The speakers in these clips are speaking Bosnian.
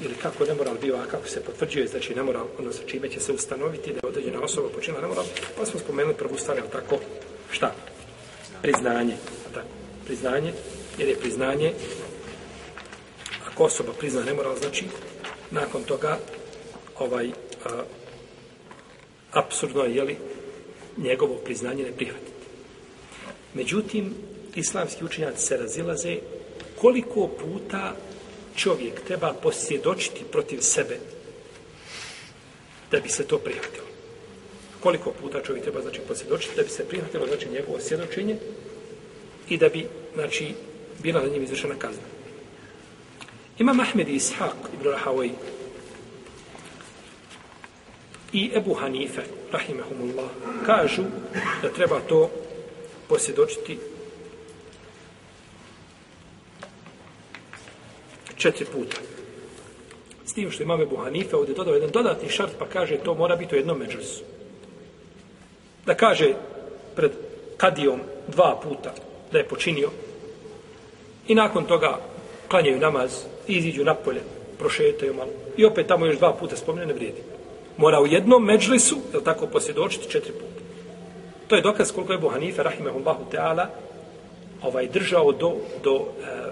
ili kako nemoral bio, kako se potvrđuje, znači nemoral, odnosno čime će se ustanoviti da je određena osoba počinila nemoral, pa smo spomenuli prvu stvar, ali tako, šta? Priznanje. Tako, priznanje, jer je priznanje, ako osoba prizna nemoral, znači, nakon toga, ovaj, a, absurdno je, jeli, njegovo priznanje ne prihvatiti. Međutim, islamski učinjaci se razilaze koliko puta čovjek treba posjedočiti protiv sebe da bi se to prihvatilo. Koliko puta čovjek treba znači posjedočiti da bi se prihvatilo znači njegovo svjedočenje i da bi znači bila na njim izvršena kazna. Ima Mahmed i Ishaq ibn Rahavaj i Ebu Hanife, rahimahumullah, kažu da treba to posjedočiti četiri puta. S tim što imame Buhanife ovdje dodao jedan dodatni šart pa kaže to mora biti u jednom međusu. Da kaže pred kadijom dva puta da je počinio i nakon toga klanjaju namaz i iziđu napolje, prošetaju malo i opet tamo još dva puta spomenu ne vrijedi. Mora u jednom međlisu, je tako, posvjedočiti četiri puta. To je dokaz koliko je Buhanife, rahimahullahu teala, ovaj, držao do, do e,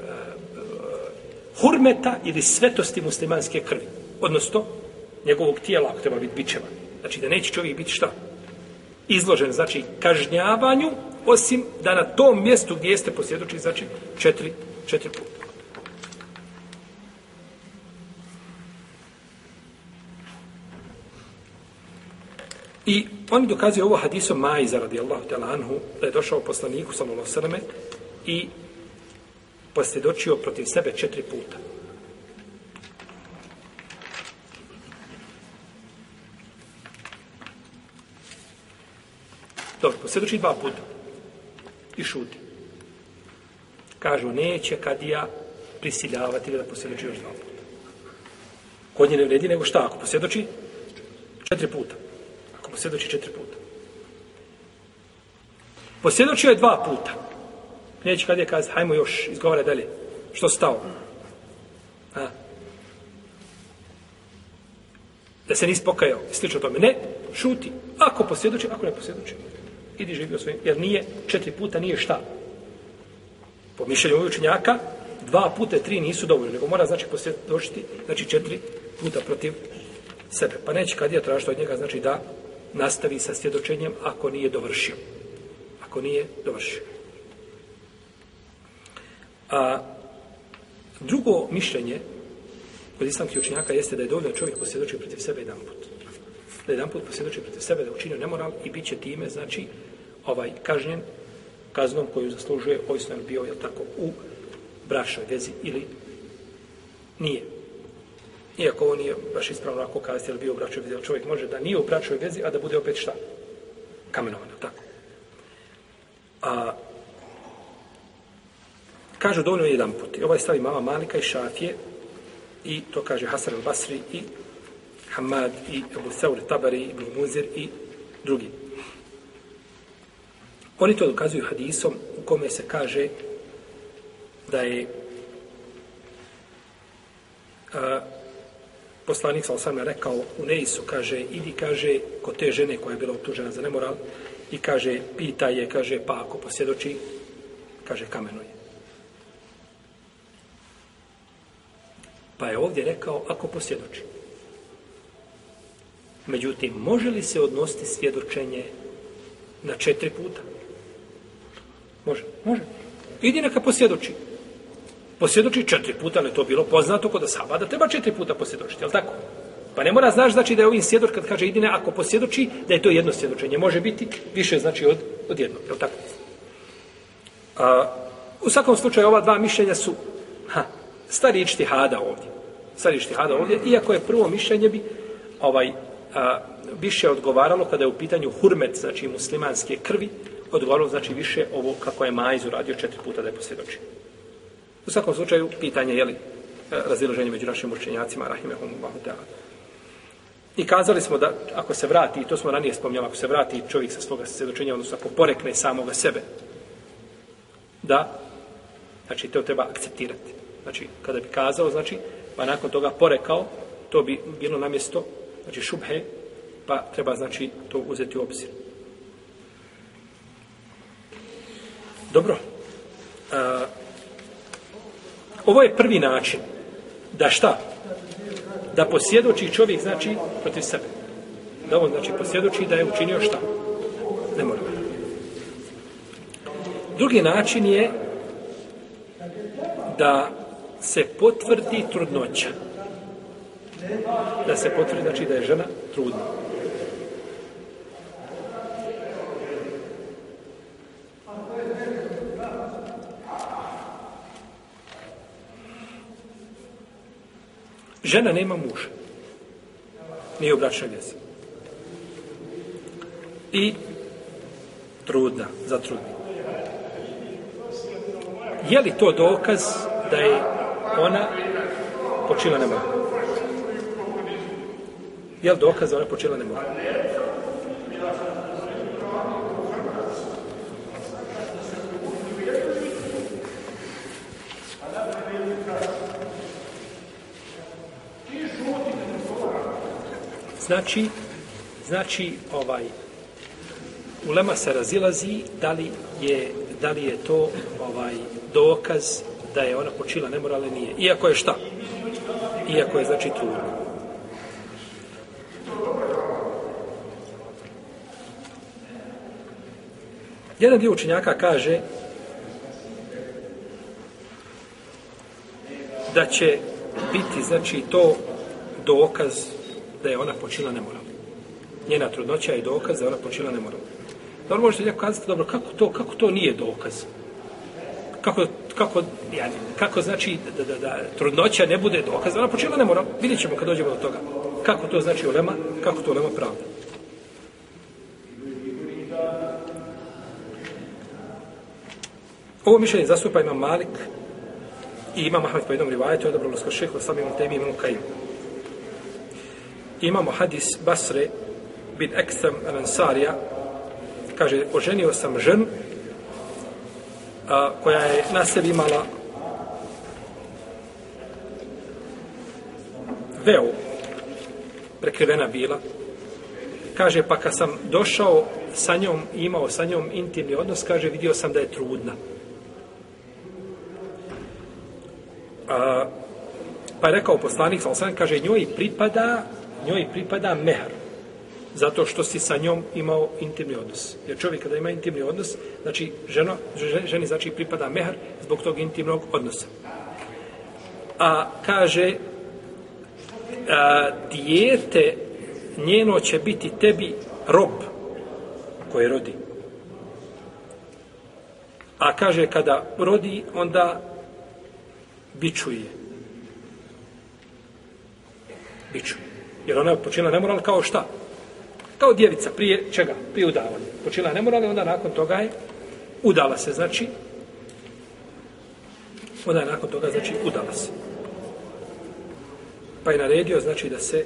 hurmeta ili svetosti muslimanske krvi. Odnosno, njegovog tijela, ako treba biti bićeva. Znači, da neće čovjek biti šta? Izložen, znači, kažnjavanju, osim da na tom mjestu gdje jeste posvjedoči, znači, četiri, četiri puta. I oni dokazuju ovo hadisom Majza radijallahu ta'ala anhu, da je došao poslaniku sallallahu sallam i posvjedočio protiv sebe četiri puta. Dobro, posvjedoči dva puta. I šuti. Kažu, neće kad ja prisiljavati da posvjedoči još dva puta. Kod nje ne vredi, nego šta? Ako posvjedoči četiri puta. Ako posvjedoči četiri puta. Posvjedočio je dva puta. Neće kad je kazati, hajmo još, izgovara dalje. Što stao? A? Da se nisi pokajao, slično tome. Ne, šuti. Ako posvjedoči, ako ne posvjedoči. Idi živio svojim, jer nije, četiri puta nije šta. Po mišljenju učenjaka, dva puta, tri nisu dovoljno, nego mora znači posvjedočiti, znači četiri puta protiv sebe. Pa neće kad je tražiti od njega, znači da nastavi sa svjedočenjem ako nije dovršio. Ako nije dovršio. A drugo mišljenje kod islamskih učenjaka jeste da je dovoljno čovjek posvjedoči protiv sebe jedan put. Da jedan put posvjedoči protiv sebe da učinio nemoral i bit će time, znači, ovaj kažnjen kaznom koju zaslužuje, ovisno je bio, je tako, u brašoj vezi ili nije. Iako ovo nije baš ispravno ako kazati, je bio u bračoj vezi, čovjek može da nije u bračoj vezi, a da bude opet šta? Kamenovan, tako. A Kažu dovoljno je jedan put. Ovaj stavi mama Malika i Šafije i to kaže Hasan al-Basri i Hamad i Abu Saur Tabari i Ibn Muzir i drugi. Oni to dokazuju hadisom u kome se kaže da je a, poslanik sa osama rekao u Neisu, kaže, idi, kaže, kod te žene koja je bila optužena za nemoral i kaže, pita je, kaže, pa ako posjedoči, kaže, kamenuje. Pa je ovdje rekao, ako posvjedoči. Međutim, može li se odnositi svjedočenje na četiri puta? Može, može. Idi neka posvjedoči. Posvjedoči četiri puta, ali to bilo poznato kod Asaba, da treba četiri puta posvjedočiti, je tako? Pa ne mora znaš, znači da je ovim svjedoč, kad kaže idine, ako posvjedoči, da je to jedno svjedočenje. Može biti više, znači, od, od jednog, je tako? A, u svakom slučaju, ova dva mišljenja su, ha, stari ištihada ovdje. Stari ištihada ovdje, iako je prvo mišljenje bi ovaj, a, više odgovaralo kada je u pitanju hurmet, znači muslimanske krvi, odgovaralo znači više ovo kako je Majz radio četiri puta da je posvjedočio. U svakom slučaju, pitanje je li e, razilaženje među našim učenjacima, rahimehumullahu ta'ala. I kazali smo da ako se vrati, i to smo ranije spomnjali, ako se vrati čovjek sa svoga svjedočenja, odnosno ako porekne samoga sebe, da, znači to treba akceptirati. Znači, kada bi kazao, znači, pa nakon toga porekao, to bi bilo na mjesto, znači šubhe, pa treba znači to uzeti u obzir. Dobro. A, ovo je prvi način da šta? Da posjedoči čovjek znači protiv sebe. Da on znači posjedoči da je učinio šta? Ne mora. Drugi način je da se potvrdi trudnoća. Da se potvrdi, znači da je žena trudna. Žena nema muža. Nije u bračnoj vjezi. I trudna, zatrudna. Je li to dokaz da je ona počila ne mogu? Je li dokaz da ona počila ne mogu? Znači, znači ovaj ulema se razilazi da li je da li je to ovaj dokaz da je ona počila nemoralne nije. Iako je šta? Iako je znači trudna. Jedan dio učenjaka kaže da će biti znači to dokaz da je ona počila nemoralno. Njena trudnoća je dokaz da je ona počila nemoralno. Dobro, možete neko kazati, dobro, kako to, kako to nije dokaz? Kako, kako, ja, kako znači da, da, da trudnoća ne bude dokazana, počela ne mora. Vidjet ćemo kad dođemo do toga. Kako to znači ulema, kako to ulema pravda. Ovo mišljenje zastupa ima Malik i imam Ahmed po jednom rivajetu, odabralo skoro šeho, sam imam temi imam Kajim imamo hadis Basre bin Ekstrem Ansarija kaže, oženio sam ženu a, koja je na sebi imala veo prekrivena bila kaže, pa kad sam došao sa njom i imao sa njom intimni odnos, kaže, vidio sam da je trudna. A, pa je rekao poslanik, sam kaže, njoj pripada njoj pripada mehr. Zato što si sa njom imao intimni odnos. Jer čovjek kada ima intimni odnos, znači ženo, ženi znači pripada mehar zbog tog intimnog odnosa. A kaže, a, dijete njeno će biti tebi rob koji rodi. A kaže, kada rodi, onda bičuje. Bičuje. Jer ona je počinila nemoral kao šta? Kao djevica prije čega? Prije udavanja. Počela nemoral i onda nakon toga je udala se, znači onda je nakon toga, znači, udala se. Pa je naredio, znači, da se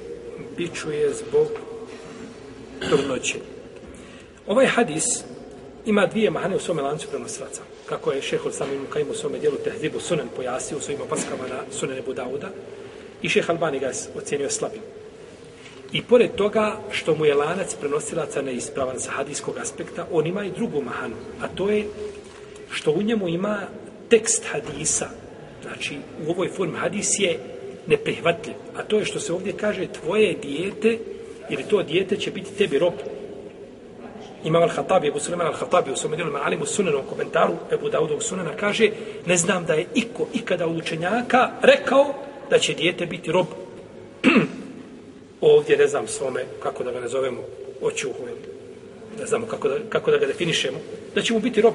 bičuje zbog trudnoće. Ovaj hadis ima dvije mahane u svome lancu prenosilaca. Kako je šehol samim kajim u svome dijelu tehzibu Sunan pojasio u svojim opaskama na sunene Budauda i šeh Albani ga je ocjenio slabim. I pored toga što mu je lanac prenosilaca neispravan sa hadijskog aspekta, on ima i drugu mahanu, a to je što u njemu ima tekst hadisa. Znači, u ovoj formi hadis je neprihvatljiv. A to je što se ovdje kaže tvoje dijete, ili to dijete će biti tebi rob. Imam al-Hatabi, Ebu Suleman al-Hatabi, u svome dijelu Ma'alimu Sunenom komentaru, Ebu Daudog Sunana kaže, ne znam da je iko ikada od učenjaka rekao da će dijete biti rob. ovdje, ne znam svome, kako da ga nazovemo, očuhu, ne znamo kako da, kako da ga definišemo, da će mu biti rob.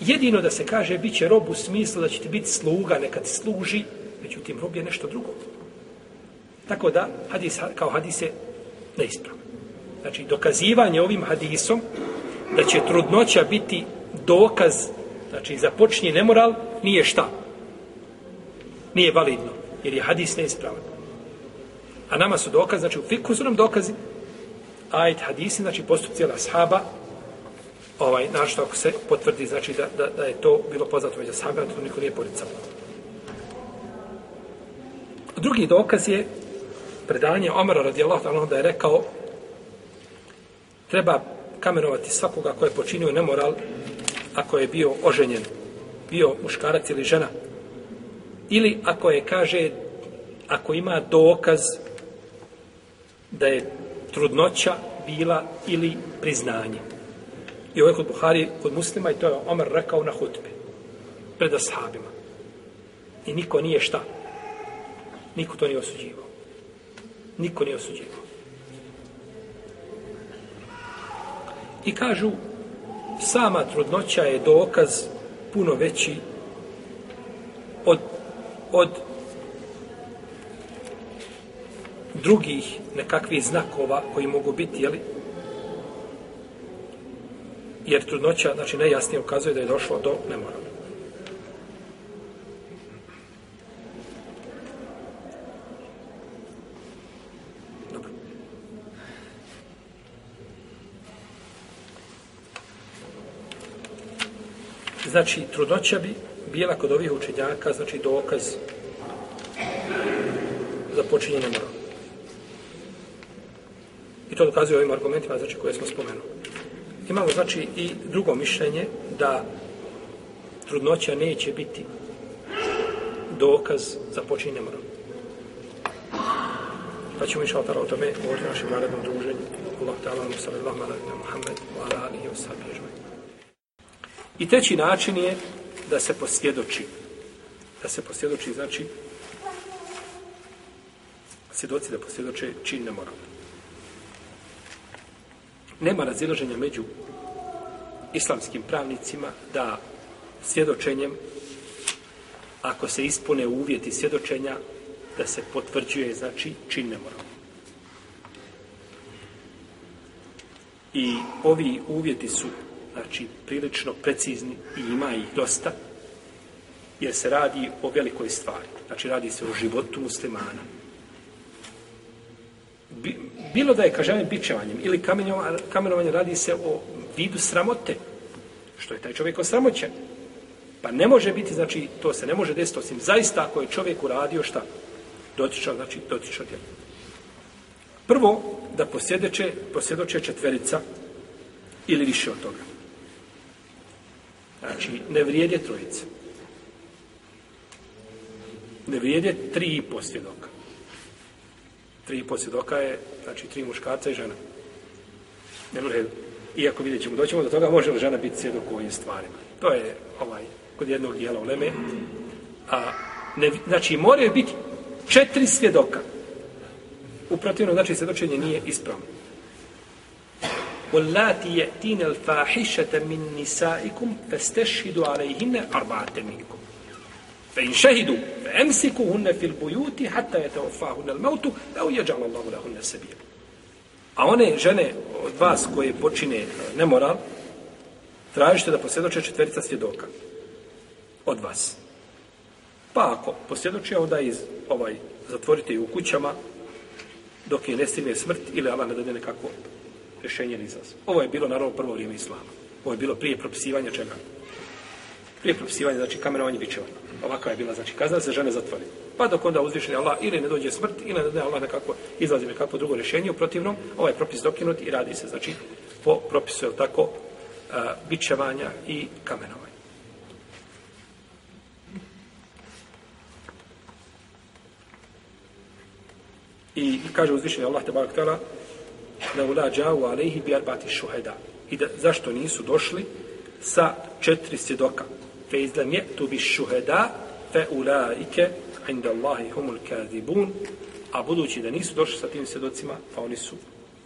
Jedino da se kaže, bit će rob u smislu da će ti biti sluga, neka ti služi, međutim, rob je nešto drugo. Tako da, hadis, kao hadis je neispravno. Znači, dokazivanje ovim hadisom da će trudnoća biti dokaz, znači, započni nemoral, nije šta. Nije validno jer je hadis neispravan. A nama su dokaz, znači u fiku su nam dokazi, ajet hadisi, znači postup cijela ashaba, ovaj, našto ako se potvrdi, znači da, da, da je to bilo poznato među ashabima, to niko nije poricao. Drugi dokaz je predanje Omara radijallahu ta'ala da je rekao treba kamenovati svakoga ko je počinio nemoral ako je bio oženjen, bio muškarac ili žena. Ili ako je, kaže, ako ima dokaz da je trudnoća bila ili priznanje. I ovo je kod Buhari, kod muslima, i to je Omer rekao na hutbi. pred ashabima. I niko nije šta? Niko to nije osuđivao. Niko nije osuđivao. I kažu, sama trudnoća je dokaz puno veći od drugih nekakvih znakova koji mogu biti, jeli? Jer trudnoća, znači, najjasnije ukazuje da je došlo do nemorala. Znači, trudnoća bi bila kod ovih učenjaka, znači dokaz za počinjenje morala. I to dokazuje ovim argumentima, znači, koje smo spomenuli. Imamo, znači, i drugo mišljenje da trudnoća neće biti dokaz za počinjenje morala. Pa ćemo inša Allah o tome govoriti o našem narednom druženju. Allah ta'ala, sallallahu alaihi wa Muhammed, wa ala alihi wa sahbihi I treći način je da se posvjedoči. Da se posvjedoči, znači, svjedoci da posvjedoče čin nemoralno. Nema razilaženja među islamskim pravnicima da svjedočenjem, ako se ispune uvjeti svjedočenja, da se potvrđuje, znači, čin nemoralno. I ovi uvjeti su znači prilično precizni i ima ih dosta, jer se radi o velikoj stvari. Znači radi se o životu muslimana. Bilo da je kažajem bičevanjem ili kamenovanjem radi se o vidu sramote, što je taj čovjek osramoćen. Pa ne može biti, znači, to se ne može desiti osim zaista ako je čovjek uradio šta? Dotičao, znači, dotičao djel. Prvo, da posjedeće, posjedoće četverica ili više od toga. Znači, ne vrijede trojice. Ne vrijede tri i posvjedoka. Tri i posvjedoka je, znači, tri muškarca i žena. Ne može, iako vidjet ćemo, doćemo do toga, može li žena biti svjedok u ovim stvarima. To je, ovaj, kod jednog dijela uleme. A, ne, znači, moraju biti četiri svjedoka. Uprotivno, znači, svjedočenje nije ispravno. واللاتي يأتين الفاحشة من نسائكم فاستشهدوا عليهن أربعة منكم فإن شهدوا فأمسكوهن في البيوت حتى يتوفاهن الموت أو يجعل الله لهن السبيل A one žene od vas koje počine nemoral, tražite da posvjedoče četverica svjedoka. Od vas. Pa ako posvjedoče, onda iz, ovaj, zatvorite u kućama dok je ne stigne smrt ili Allah ne dade nekako rješenje ili izlaz. Ovo je bilo naravno prvo vrijeme islama. Ovo je bilo prije propisivanja čega? Prije propisivanja, znači kamerovanje bičevanja. Ovakva je bila, znači kazna se žene zatvori. Pa dok onda uzvišeni Allah ili ne dođe smrt, ili ne da Allah nekako izlazi nekako drugo rješenje, u protivnom, ovaj propis dokinut i radi se, znači, po propisu, je tako, uh, bičevanja i kamenovanja. I kaže uzvišeni Allah, te barak tala, džavu alejhi bi arbati šuheda. I da, zašto nisu došli sa četiri svjedoka? Fe izlem je tu bi šuheda fe ulaike inda Allahi humul kadibun a budući da nisu došli sa tim svjedocima, pa oni su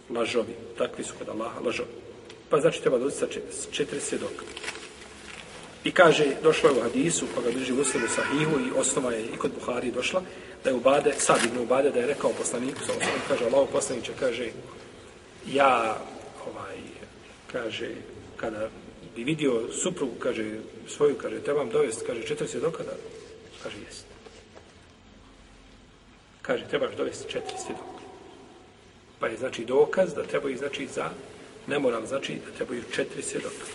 lažovi. Takvi su kod Allaha lažovi. Pa znači treba doći sa četiri svjedoka. I kaže, došlo je u hadisu, koga drži muslimu sahihu i osnova je i kod Buhari došla, da je Ubade, sad ibn Ubade, da je rekao poslaniku, sa osnovom, kaže, Allah poslaniće, kaže, ja ovaj kaže kada bi vidio suprugu kaže svoju kaže trebam dovesti kaže četiri svjedoka da kaže jest. Kaže trebaš dovesti četiri svjedoka. Pa je znači dokaz da treba ih znači za ne moram, znači da trebaju četiri svjedoka.